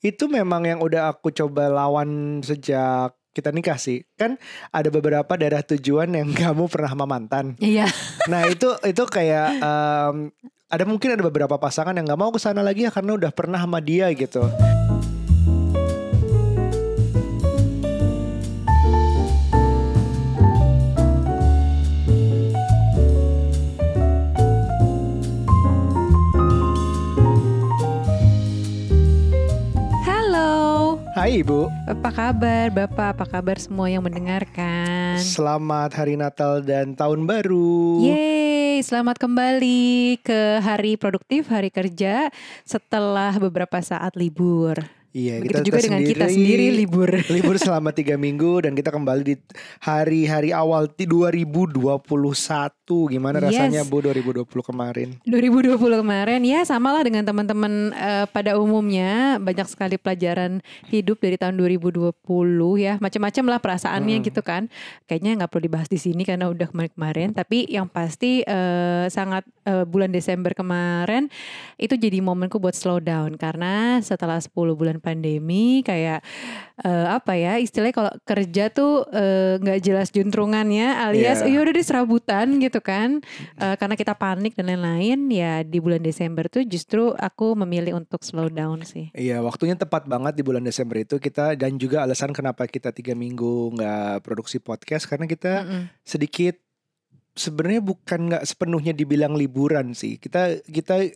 itu memang yang udah aku coba lawan sejak kita nikah sih. Kan ada beberapa daerah tujuan yang kamu pernah sama mantan. Iya. Nah itu itu kayak em, ada mungkin ada beberapa pasangan yang nggak mau ke sana lagi ya karena udah pernah sama dia gitu. Hai ibu, Apa kabar Bapak? Apa kabar semua yang mendengarkan? selamat hari Natal dan tahun baru. Yeay, selamat kembali ke hari produktif, hari kerja setelah beberapa saat libur. Iya, Begitu juga dengan kita sendiri libur. libur selama tiga minggu dan kita kembali di hari-hari awal di 2021. Gimana Yes. rasanya Bu 2020 kemarin? 2020 kemarin ya samalah dengan teman-teman eh, pada umumnya banyak sekali pelajaran hidup dari tahun 2020 ya macam-macam lah perasaannya Mm. gitu kan kayaknya nggak perlu dibahas di sini karena udah kemarin-kemarin tapi yang pasti eh, sangat eh, bulan Desember kemarin itu jadi momenku buat slow down karena setelah 10 bulan pandemi kayak eh, apa ya istilahnya kalau kerja tuh eh, nggak jelas juntrungannya alias ya udah deh serabutan gitu kan Eh, karena kita panik dan lain-lain ya di bulan Desember tuh justru aku memilih untuk slow down sih Iya, waktunya tepat banget di bulan Desember itu kita dan juga alasan kenapa kita tiga minggu nggak produksi podcast karena kita Mm-mm. sedikit sebenarnya bukan nggak sepenuhnya dibilang liburan sih. Kita kita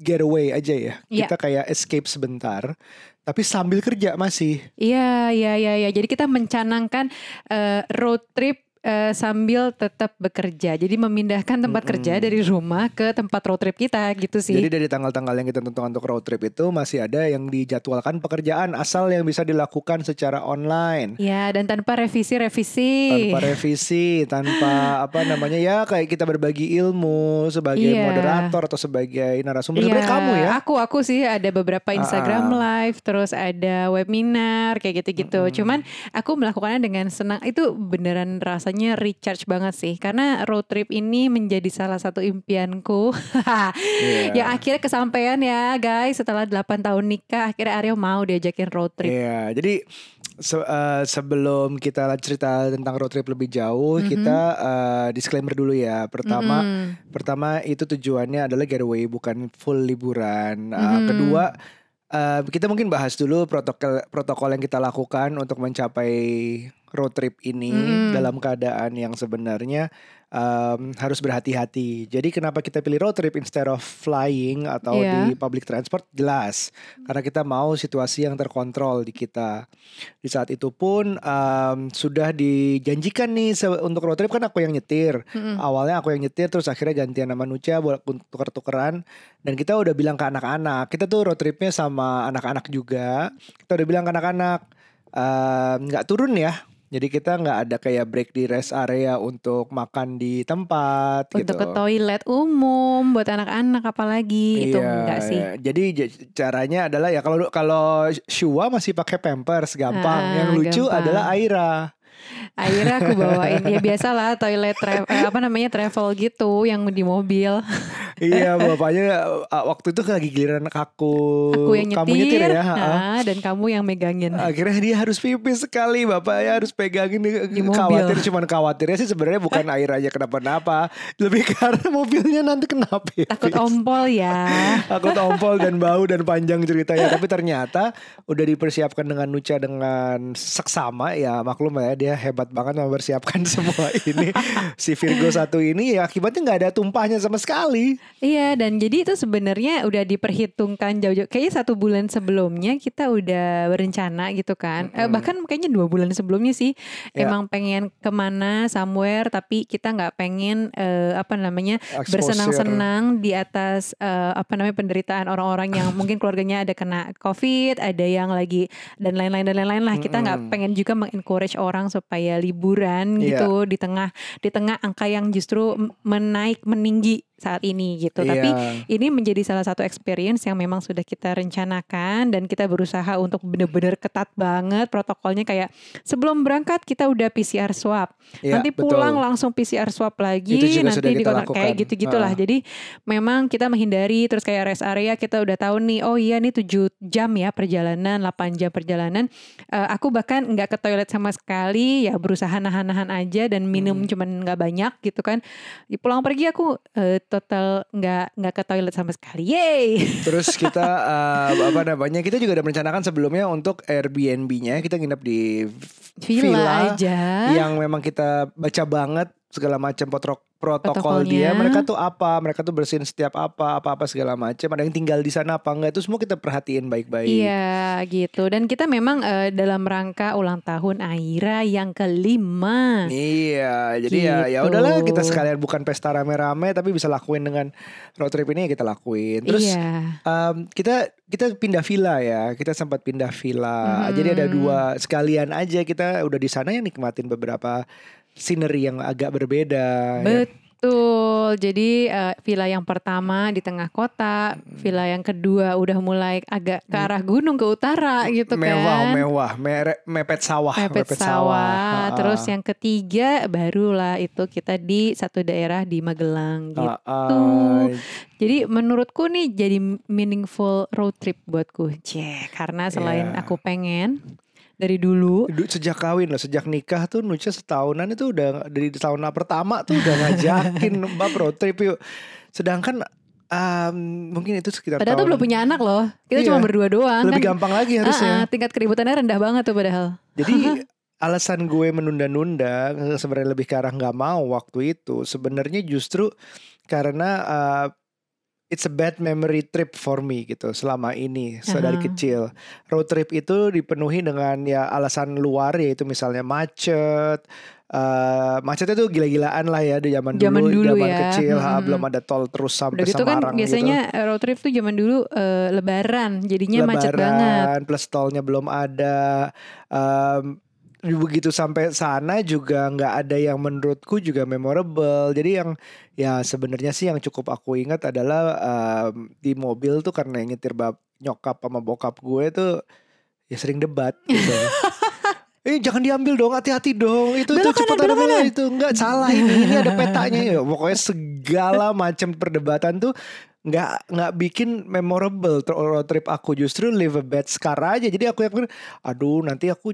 getaway aja ya. Iya. Kita kayak escape sebentar, tapi sambil kerja masih. Iya, iya, iya, iya. Jadi kita mencanangkan eh, road trip eh, sambil tetap bekerja. Jadi memindahkan tempat Mm-mm. kerja dari rumah ke tempat road trip kita gitu sih. Jadi dari tanggal-tanggal yang kita tentukan untuk road trip itu masih ada yang dijadwalkan pekerjaan asal yang bisa dilakukan secara online. Ya, dan tanpa revisi-revisi. Tanpa revisi, tanpa apa namanya ya kayak kita berbagi ilmu sebagai Iya. moderator atau sebagai narasumber. Iya, Sebenarnya kamu ya. Aku aku sih ada beberapa Instagram Ah, live, terus ada webinar kayak gitu-gitu. Mm-mm. Cuman aku melakukannya dengan senang. Itu beneran rasanya recharge banget sih. Karena road trip ini menjadi salah satu impianku. Iya. Yang akhirnya kesampaian ya guys. Setelah 8 tahun nikah, akhirnya Aryo mau diajakin road trip. Iya, jadi se- eh, sebelum kita cerita tentang road trip lebih jauh, Mhm. kita eh, disclaimer dulu ya. Pertama, Mm-mm. pertama itu tujuannya adalah getaway bukan full liburan. Uh, Mhm. Kedua, uh, kita mungkin bahas dulu protokol protokol yang kita lakukan untuk mencapai road trip ini Mhm. dalam keadaan yang sebenarnya um, harus berhati-hati. Jadi kenapa kita pilih road trip instead of flying atau Iya. di public transport jelas karena kita mau situasi yang terkontrol di kita. Di saat itu pun um, sudah dijanjikan nih untuk road trip kan aku yang nyetir. Mm-mm. Awalnya aku yang nyetir terus akhirnya gantian sama Nucha buat tuker-tukeran dan kita udah bilang ke anak-anak kita tuh road tripnya sama anak-anak juga kita udah bilang ke anak-anak nggak turun ya jadi kita nggak ada kayak break di rest area untuk makan di tempat Untuk gitu. ke toilet umum buat anak-anak apalagi itu Iya, enggak sih. iya. Jadi caranya adalah ya kalau kalau Shua masih pakai pampers gampang. Ah, Yang lucu gampang. adalah Aira. Akhirnya aku bawain ya biasalah toilet tra- eh, apa namanya travel gitu yang di mobil. iya, bapaknya uh, waktu itu lagi giliran aku. Aku yang nyetir, Kamu nyetir ya. ha-ha. ah, dan kamu yang megangin. Akhirnya dia harus pipis sekali Bapaknya harus pegangin Di mobil. Khawatir cuman khawatirnya sih sebenarnya bukan air aja kenapa-napa Lebih karena mobilnya nanti kena pipis Takut ompol ya. Takut ompol dan bau dan panjang ceritanya Tapi ternyata udah dipersiapkan dengan Nucha dengan seksama Ya maklum ya dia hebat banget mempersiapkan semua ini Si Virgo satu ini ya akibatnya nggak ada tumpahnya sama sekali Iya dan jadi itu sebenarnya udah diperhitungkan jauh-jauh. Kayaknya satu bulan sebelumnya kita udah berencana gitu kan. Eh, Mm-mm. bahkan kayaknya dua bulan sebelumnya sih Ya. emang pengen ke mana somewhere tapi kita nggak pengen eh, apa namanya bersenang-senang di atas eh, apa namanya penderitaan orang-orang yang mungkin keluarganya ada kena covid, ada yang lagi dan lain-lain dan lain-lain lah. Kita nggak Mm-mm. pengen juga mengencourage orang supaya liburan Iya. gitu di tengah di tengah angka yang justru menaik meninggi saat ini gitu. Tapi Iya. ini menjadi salah satu experience yang memang sudah kita rencanakan dan kita berusaha untuk benar-benar ketat banget protokolnya kayak sebelum berangkat kita udah PCR swab. Iya, nanti betul. pulang langsung PCR swab lagi, Itu nanti di kayak gitu-gitulah. Ah. Jadi memang kita menghindari terus kayak rest area kita udah tahu nih, oh iya nih 7 jam ya perjalanan, 8 jam perjalanan. Eh, aku bahkan nggak ke toilet sama sekali, ya berusaha nahan-nahan aja dan minum Hmm. cuman nggak banyak gitu kan. Di pulang pergi aku eh, total nggak nggak ke toilet sama sekali. Yeay. Terus kita eh, apa namanya? Kita juga udah merencanakan sebelumnya untuk Airbnb-nya kita nginep di Villa, aja. yang memang kita baca banget segala macam potrok protokol Protokolnya. dia. Mereka tuh apa? Mereka tuh bersihin setiap apa, apa-apa segala macam. Ada yang tinggal di sana apa enggak? Itu semua kita perhatiin baik-baik. Iya gitu dan kita memang eh, dalam rangka ulang tahun Aira yang kelima. Iya, jadi ya ya Gitu. udahlah kita sekalian bukan pesta rame-rame tapi bisa lakuin dengan road trip ini ya kita lakuin. Terus iya. Um, kita kita pindah villa ya kita sempat pindah villa Mhm. jadi ada dua sekalian aja kita udah di sana ya nikmatin beberapa scenery yang agak berbeda ya. Betul. Jadi eh, villa yang pertama di tengah kota, villa yang kedua udah mulai agak ke arah gunung ke utara gitu mewah kan. mewah mere- mepet sawah Mepet sawah. Ha-ha. Terus yang ketiga barulah itu kita di satu daerah di Magelang gitu. Jadi menurutku nih jadi meaningful road trip buatku. Cie, karena selain Iya. aku pengen dari dulu Du- sejak kawin loh sejak nikah tuh Nucha setahunan itu udah dari tahun pertama tuh udah ngajakin mbak road trip yuk sedangkan um, mungkin itu sekitar Padahal tuh tahun belum punya anak loh. Kita Iya. cuma berdua doang lebih kan. gampang lagi harusnya Ah, ah, tingkat keributannya rendah banget tuh padahal. Jadi alasan gue menunda-nunda sebenarnya lebih ke arah nggak mau waktu itu sebenarnya justru karena uh, it's a bad memory trip for me gitu selama ini so, dari Aha. kecil road trip itu dipenuhi dengan ya alasan luar yaitu misalnya macet uh, macetnya tuh gila-gilaan lah ya di zaman, Zaman dulu, dulu zaman ya. kecil ha, Mm-mm. belum ada tol terus sampai Udah gitu kan Semarang biasanya gitu. road trip tuh zaman dulu eh, lebaran, jadinya macet Lebaran, banget. plus tolnya belum ada. Em, begitu sampai sana juga nggak ada yang menurutku juga memorable. Jadi yang ya sebenarnya sih yang cukup aku ingat adalah em, di mobil tuh karena yang nyetir bab nyokap sama bokap gue tuh ya sering debat gitu. Eh jangan diambil dong, hati-hati dong. Itu Belok tuh kanan, belok itu enggak salah ini. Ini ada petanya ya. Pokoknya segala macam perdebatan tuh nggak nggak bikin memorable road trip aku justru live a bad scar aja. Jadi aku yang aduh nanti aku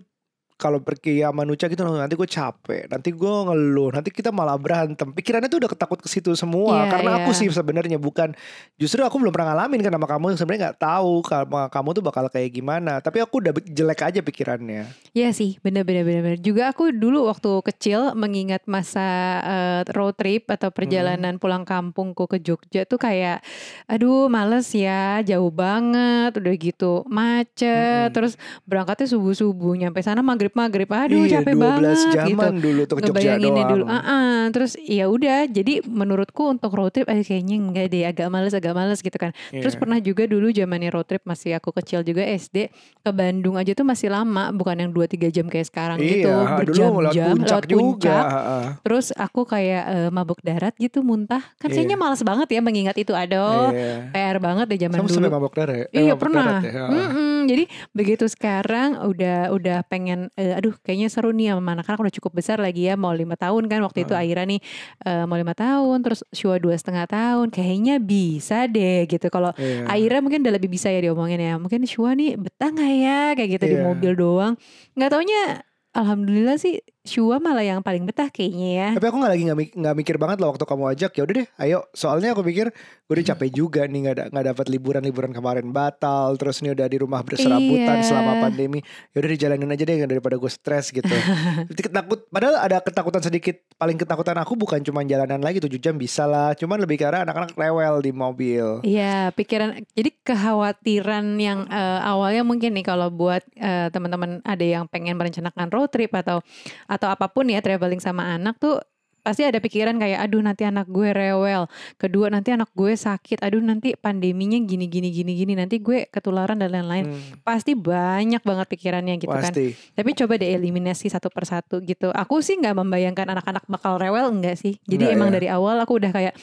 kalau pergi sama Nucha gitu nanti gue capek, nanti gue ngeluh, nanti kita malah berantem. Pikirannya tuh udah ketakut ke situ semua. Iya, Karena aku iya. sih sebenarnya bukan justru aku belum pernah ngalamin kan sama kamu sebenarnya nggak tahu kalau kamu tuh bakal kayak gimana. Tapi aku udah jelek aja pikirannya. Iya sih, bener-bener bener. Juga aku dulu waktu kecil mengingat masa eh, road trip atau perjalanan pulang kampungku ke Jogja tuh kayak, aduh males ya, jauh banget, udah gitu macet, Mm-mm. terus berangkatnya subuh subuh, nyampe sana maghrib maghrib, aduh iya, capek 12 banget gitu. jaman dulu tuh Ngebayanginnya dulu, ah ah. terus ya udah, jadi menurutku untuk road trip, eh, kayaknya enggak deh, agak males, agak males gitu kan. Terus Iya. pernah juga dulu zamannya road trip masih aku kecil juga SD ke Bandung aja tuh masih lama, bukan yang 2-3 jam kayak sekarang gitu, Iya, lewat berjam-jam puncak lewat juga. puncak. heeh. Terus aku kayak eh, mabuk darat gitu muntah. Kan Iya. kayaknya males banget ya mengingat itu. Aduh, Iya. PR banget deh zaman Kamu dulu. sampai mabok darah ya? Eh, Iya mabok pernah. darat ya? Heeh. Mm-mm. Jadi begitu sekarang udah udah pengen, eh, aduh kayaknya seru nih sama anak-anak udah cukup besar lagi ya mau lima tahun kan waktu itu. Aira nih eh, mau lima tahun terus Shua dua setengah tahun kayaknya bisa deh gitu kalau Iya. Aira mungkin udah lebih bisa ya diomongin ya mungkin Shua nih betah nggak ya kayak gitu di Iya. mobil doang nggak taunya Alhamdulillah sih Shua malah yang paling betah kayaknya ya. Tapi aku nggak lagi nggak mik- nggak mikir banget loh waktu kamu ajak. Ya udah deh ayo. Soalnya aku pikir gue udah capek juga nih nggak nggak dapat liburan liburan kemarin batal. Terus nih udah di rumah berserabutan Iya. selama pandemi. Ya udah dijalanin aja deh daripada gue stres gitu. Ketakut padahal ada ketakutan sedikit. Paling ketakutan aku bukan cuma jalanan lagi 7 jam bisa lah. Cuman lebih karena anak-anak rewel di mobil. Iya, pikiran jadi kekhawatiran yang eh, awalnya mungkin nih kalau buat eh, teman-teman ada yang pengen merencanakan road trip atau atau apa pun ya traveling sama anak tuh pasti ada pikiran kayak aduh nanti anak gue rewel, kedua nanti anak gue sakit, aduh nanti pandeminya gini gini gini gini, nanti gue ketularan dan lain-lain. Hmm, Pasti banyak banget pikirannya gitu kan. pasti Tapi coba deh eliminasi satu persatu gitu. Aku sih nggak membayangkan anak-anak bakal rewel enggak sih. Jadi Enggak emang ya. dari awal aku udah kayak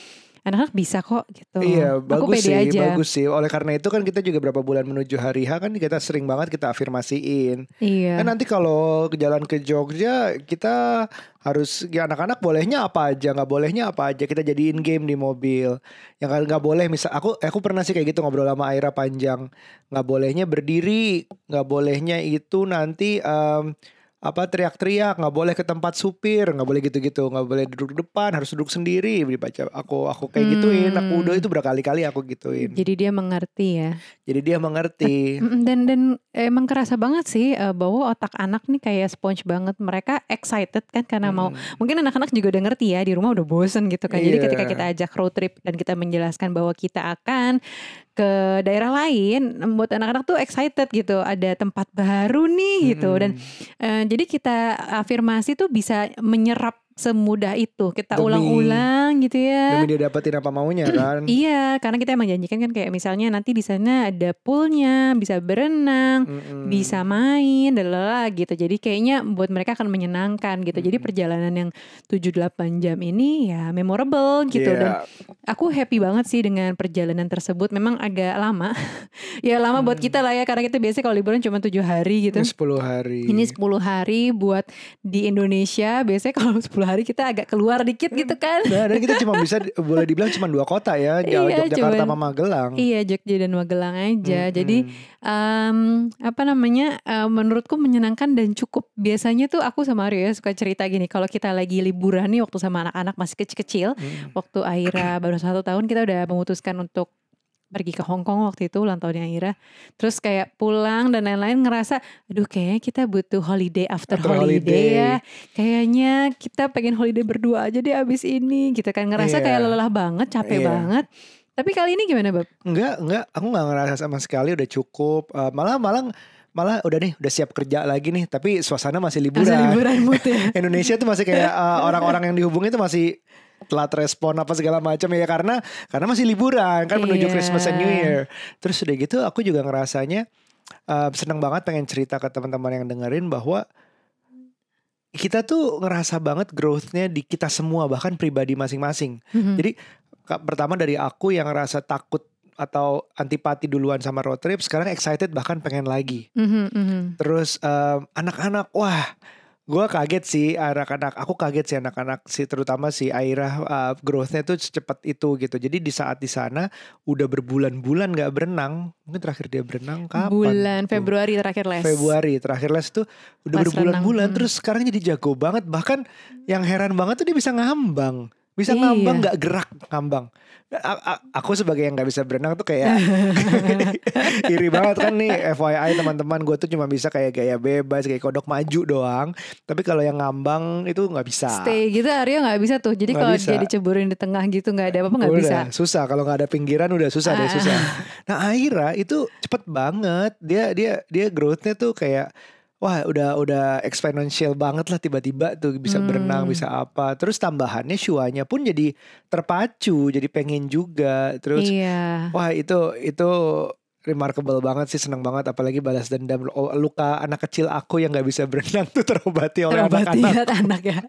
anak-anak bisa kok gitu. Iya, Aku bagus pede sih, aja. bagus sih. Oleh karena itu kan kita juga berapa bulan menuju hari H kan kita sering banget kita afirmasiin. Iya. Kan nanti kalau ke jalan ke Jogja kita harus ya anak-anak bolehnya apa aja, nggak bolehnya apa aja kita jadiin game di mobil. Yang nggak boleh misal aku aku pernah sih kayak gitu ngobrol sama Aira panjang. Nggak bolehnya berdiri, nggak bolehnya itu nanti em, apa teriak-teriak, nggak boleh ke tempat supir, nggak boleh gitu-gitu, nggak boleh duduk depan, harus duduk sendiri. Dibaca aku aku kayak gituin, aku Hmm. udah itu berkali-kali aku gituin. Jadi dia mengerti ya. Jadi dia mengerti. Mm, Dan dan emang kerasa banget sih eh, bahwa otak anak nih kayak sponge banget. Mereka excited kan karena mau Mm. mungkin anak-anak juga udah ngerti ya di rumah udah bosen gitu kan. Jadi Iya. ketika kita ajak road trip dan kita menjelaskan bahwa kita akan ke daerah lain, membuat anak-anak tuh excited gitu. Ada tempat baru nih gitu dan Mm-mm. eh, jadi kita afirmasi tuh bisa menyerap semudah itu. Kita ulang-ulang gitu ya. demi dia dapetin apa maunya kan. Iya, karena kita emang janjikan kan kayak misalnya nanti di sana ada poolnya, bisa berenang, Mm-mm. bisa main, lalala gitu. Jadi kayaknya buat mereka akan menyenangkan gitu. Jadi Mm-mm. perjalanan yang 7-8 jam ini ya memorable gitu dan Iya. aku happy banget sih dengan perjalanan tersebut. Memang agak lama. ya lama buat Hmm. kita lah ya karena kita biasanya kalau liburan cuma tujuh hari gitu. Ini 10 hari. Ini 10 hari buat di Indonesia. Biasanya kalau 10 hari kita agak keluar dikit gitu kan. Nah, dan kita cuma bisa boleh dibilang cuma dua kota ya, Iya, Yogyakarta cuman- sama Magelang. Iya Jogja dan Magelang aja. Mm-mm. Jadi em, apa namanya? eh, menurutku menyenangkan dan cukup. Biasanya tuh aku sama Aryo ya suka cerita gini. Kalau kita lagi liburan nih waktu sama anak-anak masih kecil-kecil, Mm. waktu Aira baru satu tahun kita udah memutuskan untuk pergi ke Hong Kong waktu itu ulang tahunnya Aira. Terus kayak pulang dan lain-lain ngerasa, aduh kayaknya kita butuh holiday after, After holiday, holiday. ya. Kayaknya kita pengen holiday berdua aja deh abis ini gitu kan. Ngerasa Iya. kayak lelah banget, capek Iya. banget. Tapi kali ini gimana Bab? Enggak, enggak, aku enggak ngerasa sama sekali udah cukup. Eh, malah malah malah udah nih, udah siap kerja lagi nih, tapi suasana masih liburan. Masa liburan mood ya. Indonesia tuh masih kayak eh, orang-orang yang dihubungi tuh masih telat respon apa segala macam ya karena karena masih liburan kan menuju Iya. Christmas and New Year. Terus udah gitu aku juga ngerasanya eh, seneng banget pengen cerita ke teman-teman yang dengerin bahwa kita tuh ngerasa banget growth-nya di kita semua bahkan pribadi masing-masing. Mhm. Jadi pertama dari aku yang ngerasa takut atau antipati duluan sama road trip sekarang excited bahkan pengen lagi. Mhm, mhm. Terus em, anak-anak, wah, gue kaget sih anak-anak. Aku kaget sih anak-anak sih, terutama si Aira uh, growth-nya tuh secepat itu gitu. Jadi di saat di sana udah berbulan-bulan nggak berenang. Mungkin terakhir dia berenang kapan? Bulan tuh? Februari terakhir les. Februari terakhir les tuh udah berbulan-bulan. hmm. Terus sekarang jadi jago banget. Bahkan yang heran banget tuh dia bisa ngambang. Bisa Iya. ngambang nggak gerak ngambang. A- a- aku sebagai yang nggak bisa berenang tuh kayak iri banget kan nih. FYI teman-teman gue tuh cuma bisa kayak gaya bebas kayak kodok maju doang. Tapi kalau yang ngambang itu nggak bisa. Stay gitu Aryo nggak bisa tuh. Jadi kalau dia diceburin di tengah gitu nggak ada apa-apa nggak bisa. susah. Kalau nggak ada pinggiran udah susah deh Ah. susah. Nah Aira itu cepet banget. Dia dia dia growthnya tuh kayak Wah udah udah exponential banget lah tiba-tiba tuh bisa Hmm. berenang bisa apa. Terus tambahannya shuanya pun jadi terpacu jadi pengen juga. Terus Iya. Wah itu itu remarkable banget sih seneng banget. Apalagi balas dendam. Oh, luka anak kecil aku yang nggak bisa berenang tuh terobati oleh Terobati anak-anak. anak ya.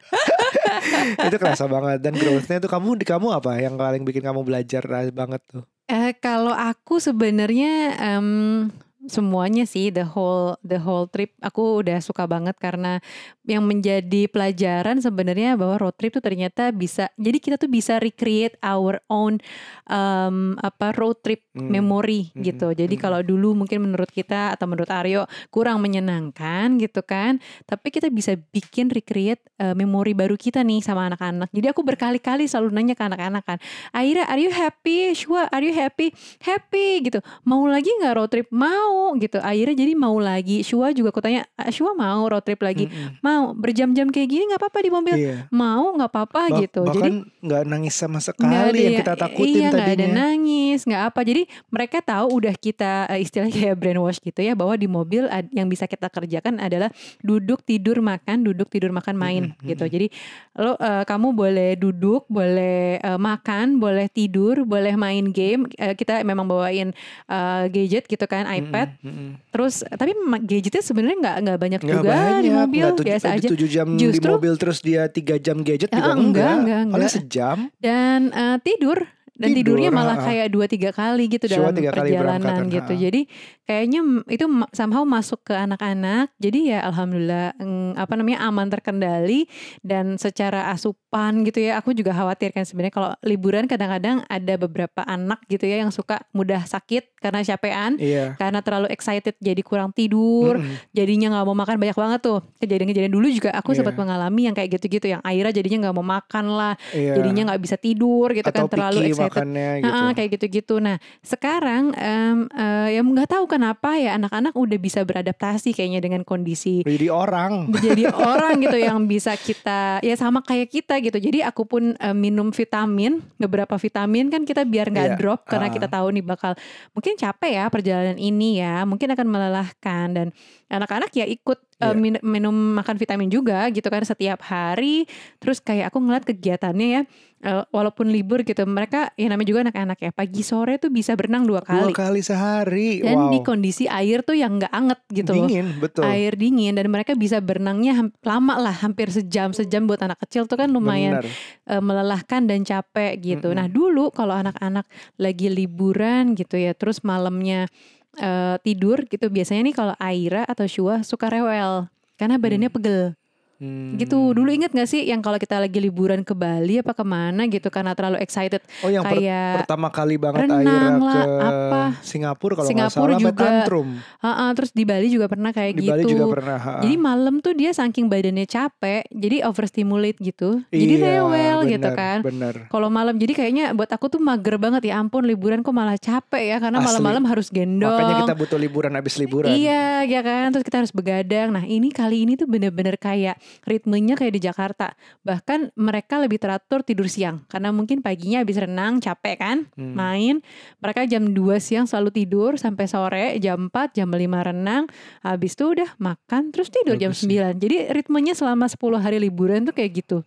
itu kerasa banget. Dan growthnya tuh kamu di kamu apa yang paling bikin kamu belajar banget tuh? Eh, kalau aku sebenarnya em, semuanya sih the whole the whole trip aku udah suka banget karena yang menjadi pelajaran sebenarnya bahwa road trip tuh ternyata bisa jadi kita tuh bisa recreate our own em, apa road trip Hmm. memory Hmm, gitu. Jadi hmm. kalau dulu mungkin menurut kita atau menurut Aryo kurang menyenangkan gitu kan, tapi kita bisa bikin recreate eh, memori baru kita nih sama anak-anak. Jadi aku berkali-kali selalu nanya ke anak-anak kan, Aira, are you happy? Shua, are you happy? Happy gitu. Mau lagi nggak road trip? Mau gitu. Akhirnya jadi mau lagi. Shua juga aku tanya, "Ah, Shua mau road trip lagi? Mm-mm. Mau berjam-jam kayak gini nggak apa-apa di mobil? Iya. Mau nggak apa-apa Bah- gitu. Jadi bahkan nggak nangis sama sekali ada yang kita takutin iya, nggak ada tadinya nangis, nggak apa. Jadi mereka tahu udah kita eh, istilahnya kayak brainwash gitu ya bahwa di mobil ad- yang bisa kita kerjakan adalah duduk tidur makan, duduk tidur makan main Mm-mm, gitu. Jadi lo eh, kamu boleh duduk, boleh eh, makan, boleh tidur, boleh main game. Eh, kita memang bawain eh, gadget gitu kan, iPad. Mm-mm, mm-mm. Terus tapi gadgetnya sebenarnya nggak nggak banyak Nggak juga di banyak, mobil, nggak tujuh, biasa aja. tujuh jam di Justru- mobil terus dia tiga jam gadget Ah, juga enggak, enggak, enggak, paling enggak. sejam Dan eh, tidur dan Tidur, tidurnya malah ha-ha. kayak dua tiga kali gitu dalam kali perjalanan gitu. ha-ha. Jadi kayaknya itu somehow masuk ke anak-anak. Jadi ya alhamdulillah mm, apa namanya aman terkendali dan secara asupan gitu ya. Aku juga khawatir kan sebenarnya kalau liburan kadang-kadang ada beberapa anak gitu ya yang suka mudah sakit karena capean, Iya. karena terlalu excited jadi kurang tidur, Mm-mm. jadinya nggak mau makan banyak banget tuh. Kejadian-kejadian dulu juga aku Iya. sempat mengalami yang kayak gitu-gitu yang Aira jadinya nggak mau makan lah, Iya. jadinya nggak bisa tidur gitu Atau kan terlalu picky excited. makannya gitu. Heeh, kayak gitu-gitu. Nah, sekarang em, eh, ya nggak tahu kenapa ya anak-anak udah bisa beradaptasi kayaknya dengan kondisi Jadi orang. menjadi orang gitu yang bisa kita ya sama kayak kita gitu. Jadi aku pun eh, minum vitamin, beberapa vitamin kan kita biar nggak Iya, drop karena ah. kita tahu nih bakal mungkin capek ya perjalanan ini ya, mungkin akan melelahkan dan anak-anak ya ikut eh, Iya. min- minum makan vitamin juga gitu kan setiap hari. Terus kayak aku ngeliat kegiatannya ya eh, walaupun libur gitu mereka ya namanya juga anak-anak ya pagi sore tuh bisa berenang dua Dua kali. kali sehari. Dan wow. di kondisi air tuh yang nggak anget gitu loh Dingin, betul. air dingin dan mereka bisa berenangnya lama lah hampir sejam sejam buat anak kecil tuh kan lumayan eh, melelahkan dan capek gitu. Mm-mm. Nah dulu kalau anak-anak lagi liburan gitu ya terus malamnya eh, tidur gitu. Biasanya nih kalau Aira atau Shua suka rewel karena badannya pegel Hmm. gitu. Dulu inget gak sih yang kalau kita lagi liburan ke Bali apa ke mana gitu karena terlalu excited Oh yang per- kayak pertama kali banget renang lah, ke apa. Singapura kalau Singapura salah juga. tantrum. "Ah, ah," terus di Bali juga pernah kayak Di gitu. Bali juga pernah. ha. Jadi malam tuh dia saking badannya capek, jadi overstimulate gitu. Jadi Iya, rewel gitu bener, kan. Bener. Kalau malam jadi kayaknya buat aku tuh mager banget ya ampun liburan kok malah capek ya karena malam-malam harus gendong. Makanya kita butuh liburan habis liburan. Iya, ya kan. Terus kita harus begadang. Nah, ini kali ini tuh bener-bener kayak ritmenya kayak di Jakarta. Bahkan mereka lebih teratur tidur siang karena mungkin paginya habis renang capek kan, Hmm. main. Mereka jam 2 siang selalu tidur sampai sore, jam 4, jam 5 renang. Habis itu udah makan terus tidur jam Bagus sih. 9. Jadi ritmenya selama 10 hari liburan tuh kayak gitu.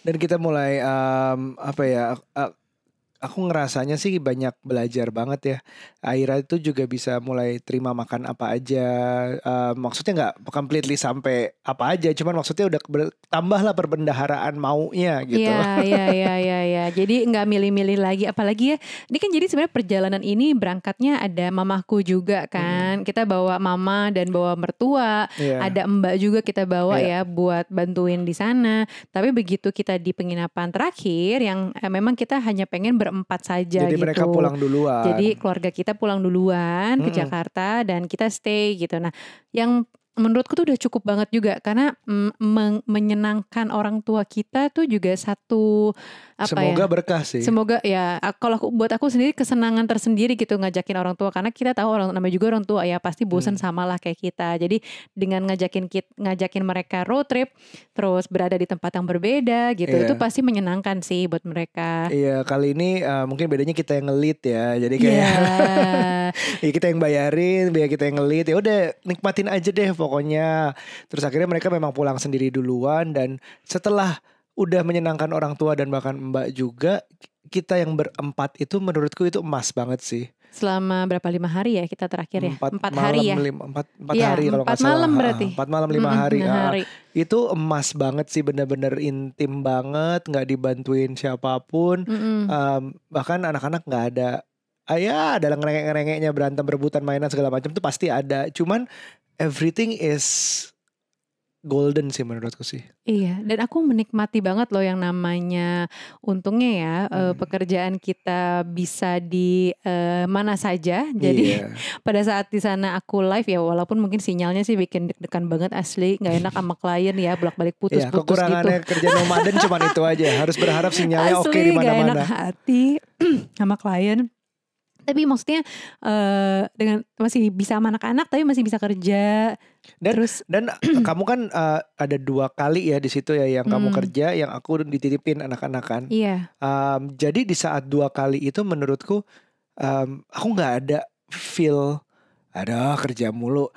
Dan kita mulai em, apa ya? a- Aku ngerasanya sih banyak belajar banget ya. Aira itu juga bisa mulai terima makan apa aja. Em, maksudnya nggak completely sampai apa aja, cuman maksudnya udah ber- tambahlah perbendaharaan maunya gitu. Iya, iya, iya, iya, iya. Jadi nggak milih-milih lagi. Apalagi ya, ini kan jadi sebenarnya perjalanan ini berangkatnya ada mamahku juga kan. Kita bawa mama dan bawa mertua. Iya. Ada mbak juga kita bawa Iya. ya buat bantuin di sana. Tapi begitu kita di penginapan terakhir yang eh, memang kita hanya pengen berempat saja Jadi gitu. mereka pulang duluan. Jadi keluarga kita pulang duluan ke Mm-mm. Jakarta dan kita stay gitu. Nah, yang menurutku tuh udah cukup banget juga karena mm, meng- menyenangkan orang tua kita tuh juga satu apa Semoga ya? berkah sih. Semoga ya kalau aku buat aku sendiri kesenangan tersendiri gitu ngajakin orang tua karena kita tahu orang namanya juga orang tua ya pasti bosan Hmm. sama lah kayak kita. Jadi dengan ngajakin kit, ngajakin mereka road trip terus berada di tempat yang berbeda gitu Iya. itu pasti menyenangkan sih buat mereka. Iya kali ini eh, mungkin bedanya kita yang ngelit ya. Jadi kayak Iya. ya kita yang bayarin, biar kita yang ngelit. Ya udah nikmatin aja deh pokoknya. Terus akhirnya mereka memang pulang sendiri duluan dan setelah udah menyenangkan orang tua dan bahkan mbak juga, kita yang berempat itu menurutku itu emas banget sih. Selama berapa lima hari ya kita terakhir ya? Empat, malam, hari ya? lima- empat, empat Iya, hari kalau empat nggak salah. malam Ha, berarti. Empat malam lima Mm-mm, hari. lima ha. hari. Itu emas banget sih bener-bener intim banget, nggak dibantuin siapa pun. Mm-mm. Um, bahkan anak-anak nggak ada ah ya ada ngerengek-ngerengeknya berantem rebutan mainan segala macam tuh pasti ada cuman everything is golden sih menurutku sih Iya, dan aku menikmati banget loh yang namanya untungnya ya eh, Hmm. pekerjaan kita bisa di eh, mana saja. Jadi Iya. pada saat di sana aku live ya, walaupun mungkin sinyalnya sih bikin deg-degan banget asli, nggak enak sama klien ya, bolak-balik ya putus-putus gitu. kekurangannya kerja nomaden cuman itu aja harus berharap sinyalnya oke Asli di nggak enak mana-mana hati sama klien. Tapi maksudnya eh, dengan masih bisa sama anak-anak, tapi masih bisa kerja. Dan- Terus dan kamu kan uh, ada dua kali ya di situ ya yang kamu Hmm. kerja yang aku dititipin anak-anak kan iya, Um, jadi di saat dua kali itu menurutku um, aku nggak ada feel ada kerja mulu.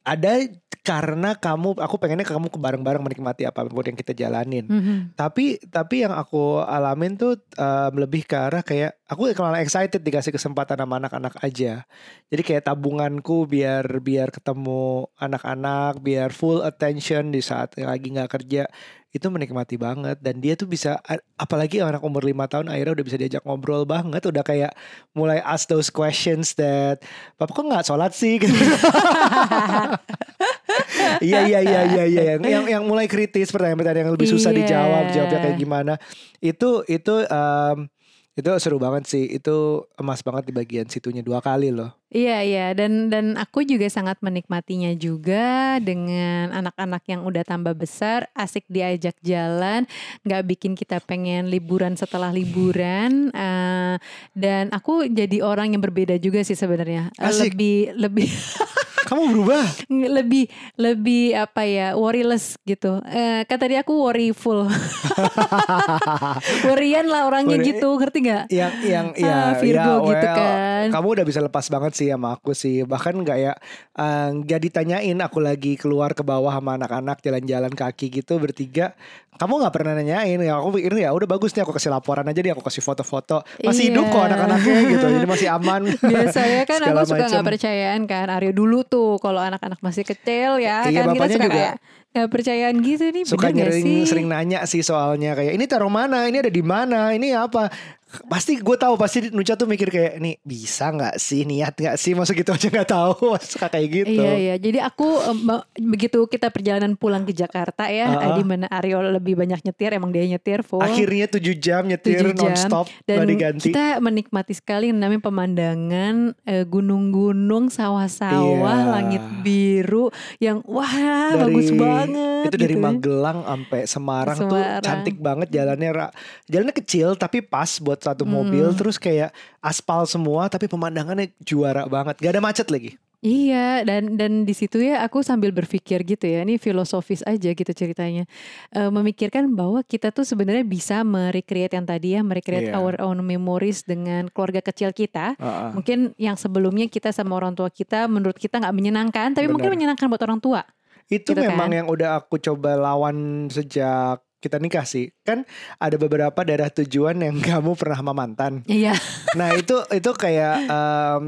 Ada karena kamu aku pengennya kamu bareng-bareng menikmati apa pun yang kita jalanin. Mhm. Tapi tapi yang aku alamin tuh um, lebih ke arah kayak aku kalau excited dikasih kesempatan sama anak-anak aja. Jadi kayak tabunganku biar biar ketemu anak-anak, biar full attention di saat lagi nggak kerja itu menikmati banget dan dia tuh bisa apalagi anak umur lima tahun akhirnya udah bisa diajak ngobrol banget udah kayak mulai ask those questions that papa kok nggak sholat sih Gitu. iya iya iya iya iya. Yang, yang mulai kritis pertanyaan-pertanyaan yang lebih susah Iya. dijawab jawabnya kayak gimana. Itu itu em, itu seru banget sih. Itu emas banget di bagian situnya dua kali loh. Iya iya. Dan dan aku juga sangat menikmatinya juga dengan anak-anak yang udah tambah besar asik diajak jalan nggak bikin kita pengen liburan setelah liburan eh, dan aku jadi orang yang berbeda juga sih sebenarnya. Lebih lebih kamu berubah. Lebih lebih apa ya worryless gitu. Eh, kan tadi aku worryful worryan lah orangnya Worry- gitu ngerti nggak? Yang yang Ah, ya Virgo ya, gitu well, kan. kamu udah bisa lepas banget sih sama aku sih. Bahkan nggak ya eh, nggak ditanyain aku lagi keluar ke bawah sama anak-anak jalan-jalan kaki gitu bertiga. Kamu nggak pernah nanyain. Ya aku pikir ya udah bagus nih aku kasih laporan aja nih aku kasih foto-foto. Masih hidup kok Iya. anak-anaknya gitu jadi masih aman. Biasanya kan aku suka nggak percayaan kan Aryo dulu tuh kalau anak-anak masih kecil ya Iya, kan kita bapaknya suka juga. kayak nggak percayaan gitu nih suka nyering sih? sering nanya sih soalnya kayak ini taruh mana ini ada di mana ini apa pasti gue tahu pasti Nucha tuh mikir kayak nih bisa nggak sih niat nggak sih masuk gitu aja nggak tahu suka kayak gitu Iya iya, jadi aku be- begitu kita perjalanan pulang ke Jakarta ya, Uh-uh. eh, di mana Aryo lebih banyak nyetir, emang dia nyetir full. akhirnya 7 jam nyetir 7 jam. nonstop dan diganti kita menikmati sekali namanya pemandangan eh, gunung-gunung, sawah-sawah, Iya. langit biru yang wah Dari- bagus banget. itu dari gitu. Magelang sampai Semarang, tuh Semarang. cantik banget jalannya jalannya kecil tapi pas buat satu mobil Hmm. terus kayak aspal semua tapi pemandangannya juara banget gak ada macet lagi Iya dan dan di situ ya aku sambil berpikir gitu ya ini filosofis aja gitu ceritanya Eh, memikirkan bahwa kita tuh sebenarnya bisa merecreate yang tadi ya merecreate Iya. our own memories dengan keluarga kecil kita Heeh. mungkin yang sebelumnya kita sama orang tua kita menurut kita nggak menyenangkan tapi mungkin Benar. menyenangkan buat orang tua Itu Gitu memang kan? yang udah aku coba lawan sejak kita nikah sih. Kan ada beberapa daerah tujuan yang kamu pernah sama mantan. iya Nah itu itu kayak em,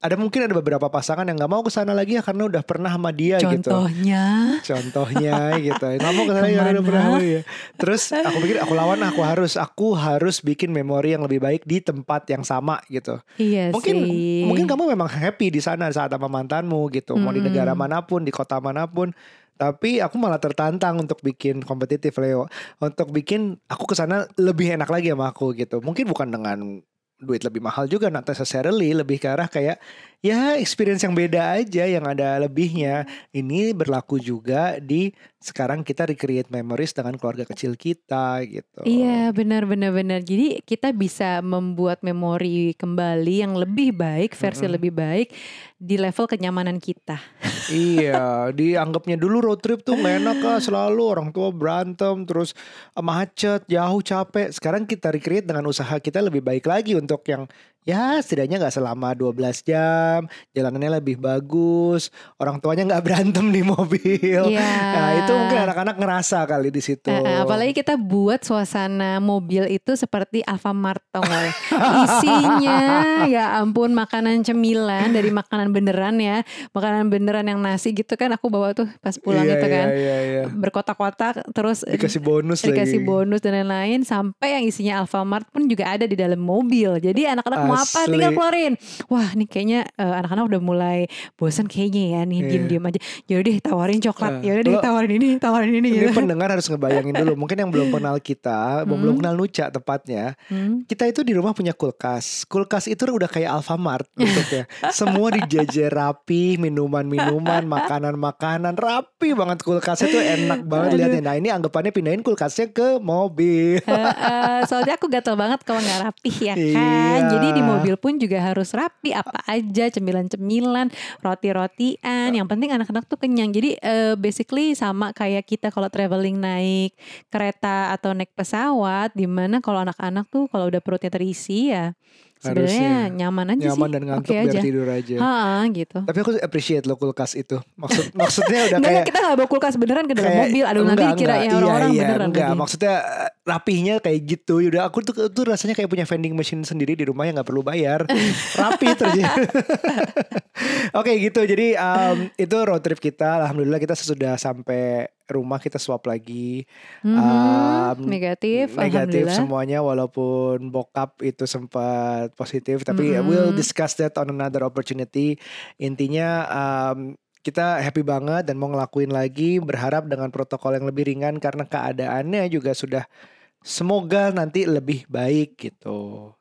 ada mungkin ada beberapa pasangan yang nggak mau ke sana lagi ya karena udah pernah sama dia gitu. contohnya Contohnya gitu. Nggak mau ke sana ya udah pernah sama dia. Terus aku pikir aku lawan aku harus aku harus bikin memori yang lebih baik di tempat yang sama gitu. iya Mungkin sih mungkin kamu memang happy di sana saat sama mantanmu gitu. Mau di Mm-mm. negara mana pun, di kota mana pun. Tapi aku malah tertantang untuk bikin kompetitif Leo. Untuk bikin aku ke sana lebih enak lagi sama aku gitu. Mungkin bukan dengan duit lebih mahal juga not necessarily lebih ke arah kayak ya experience yang beda aja yang ada lebihnya ini berlaku juga di sekarang kita recreate memories dengan keluarga kecil kita gitu Iya benar benar benar. Jadi kita bisa membuat memori kembali yang lebih baik, versi Mm-mm. lebih baik di level kenyamanan kita. iya, dianggapnya dulu road trip tuh gak enak kah selalu orang tua berantem terus eh, macet, jauh, capek. Sekarang kita recreate dengan usaha kita lebih baik lagi untuk yang ya setidaknya nggak selama 12 jam, jalanannya lebih bagus, orang tuanya nggak berantem di mobil. Iya. Nah, itu mungkin anak-anak ngerasa kali di situ. Eh, apalagi kita buat suasana mobil itu seperti Alfamart tau ya? Isinya ya ampun makanan cemilan dari makanan beneran ya, makanan beneran yang nasi gitu kan aku bawa tuh pas pulang Iya, itu kan. Iya, iya, iya. Berkotak-kotak terus Dikasih bonus dikasih lagi. bonus dan lain-lain sampai yang isinya Alfamart pun juga ada di dalam mobil. Jadi anak-anak mau apa Asli. tinggal keluarin. Wah, nih kayaknya eh, anak-anak udah mulai bosan kayaknya ya nih Iya. diem-diem aja. Yaudah deh tawarin coklat. Eh, Yaudah deh tawarin ini, tawarin ini Ini gitu. pendengar harus ngebayangin dulu. Mungkin yang belum kenal kita, Hmm. belum kenal Nuca tepatnya. Hmm. Kita itu di rumah punya kulkas. Kulkas itu udah kayak Alfamart bentuknya. Semua dijajar rapi, minuman-minuman, makanan-makanan rapi banget kulkasnya tuh enak banget lihatnya. Nah ini anggapannya pindahin kulkasnya ke mobil. Eh, eh, soalnya aku gatel banget kalau nggak rapih ya kan. Iya. Jadi di mobil pun juga harus rapi apa aja cemilan-cemilan, roti-rotian. Yang penting anak-anak tuh kenyang. Jadi eh, basically sama kayak kita kalau traveling naik kereta atau naik pesawat, di mana kalau anak-anak tuh kalau udah perutnya terisi ya sebenarnya nyaman aja Nyaman sih. dan ngantuk Oke biar aja. tidur aja. Ha, gitu. Tapi aku appreciate lo kulkas itu. Maksud maksudnya udah kayak kita nggak bawa kulkas beneran ke dalam kayak- mobil. Aduh nanti enggak, dikira enggak. ya orang-orang iya, iya, beneran enggak. lagi. Maksudnya eh, rapihnya kayak gitu. Udah aku tuh tuh rasanya kayak punya vending machine sendiri di rumah yang nggak perlu bayar. Rapi terjadi. Oke gitu. Jadi um, itu road trip kita. Alhamdulillah kita sesudah sampai rumah kita swab lagi. Mhm, Um, negatif, negatif semuanya walaupun bokap itu sempat positif tapi Mhm. we'll discuss that on another opportunity intinya um, kita happy banget dan mau ngelakuin lagi berharap dengan protokol yang lebih ringan karena keadaannya juga sudah semoga nanti lebih baik gitu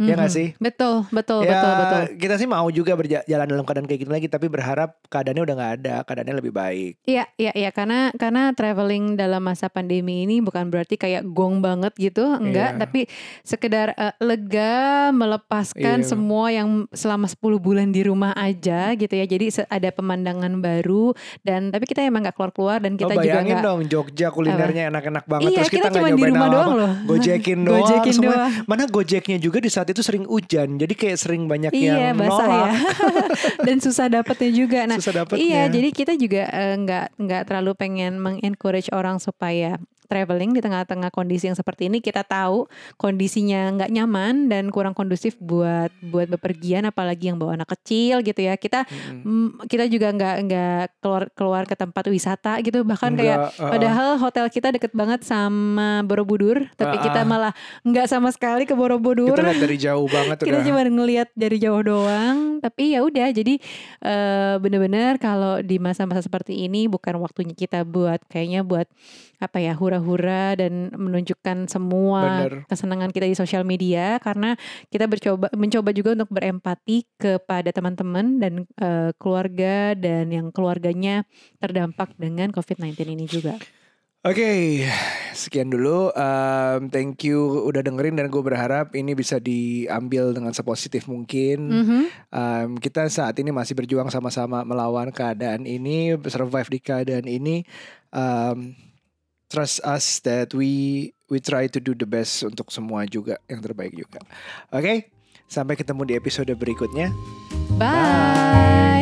Ya nggak Mhm. sih? Betul, betul, ya betul, betul. kita sih mau juga berjalan dalam keadaan kayak gini lagi tapi berharap keadaannya udah nggak ada keadaannya lebih baik Iya, iya, iya karena karena traveling dalam masa pandemi ini bukan berarti kayak gong banget gitu, enggak, Iya. tapi sekedar eh, lega melepaskan Iya. semua yang selama 10 bulan di rumah aja gitu ya. Jadi ada pemandangan baru dan tapi kita emang nggak keluar-keluar dan kita oh, juga nggak dong Jogja kulinernya enak-enak banget Iya, terus kita kita cuma di rumah doang loh. Gojekin doang Gojekin doang. Mana gojeknya juga di saat itu sering hujan. Jadi kayak sering banyak Iya, yang basah ya. nolak. dan susah dapetnya juga. Nah, Susah dapetnya. Iya, jadi kita juga eh, nggak nggak terlalu pengen mengencourage orang supaya traveling di tengah-tengah kondisi yang seperti ini kita tahu kondisinya nggak nyaman dan kurang kondusif buat buat bepergian apalagi yang bawa anak kecil gitu ya kita Mm-mm. mm, kita juga nggak nggak keluar keluar ke tempat wisata gitu bahkan kayak Enggak, uh, padahal hotel kita deket banget sama Borobudur tapi Ah, kita ah. malah nggak sama sekali ke Borobudur kita lihat dari jauh banget kita udah. cuma ngelihat dari jauh doang tapi ya udah jadi eh, bener-bener kalau di masa-masa seperti ini bukan waktunya kita buat kayaknya buat apa ya hura-hura dan menunjukkan semua Bener. kesenangan kita di sosial media karena kita bercoba mencoba juga untuk berempati kepada teman-teman dan eh, keluarga dan yang keluarganya terdampak dengan COVID-19 ini juga. Oke, sekian dulu. Um, thank you udah dengerin dan gue berharap ini bisa diambil dengan sepositif mungkin. Mhm. Um, kita saat ini masih berjuang sama-sama melawan keadaan ini, survive di keadaan ini. Um, trust us that we we try to do the best untuk semua juga yang terbaik juga. Oke, sampai ketemu di episode berikutnya. Bye.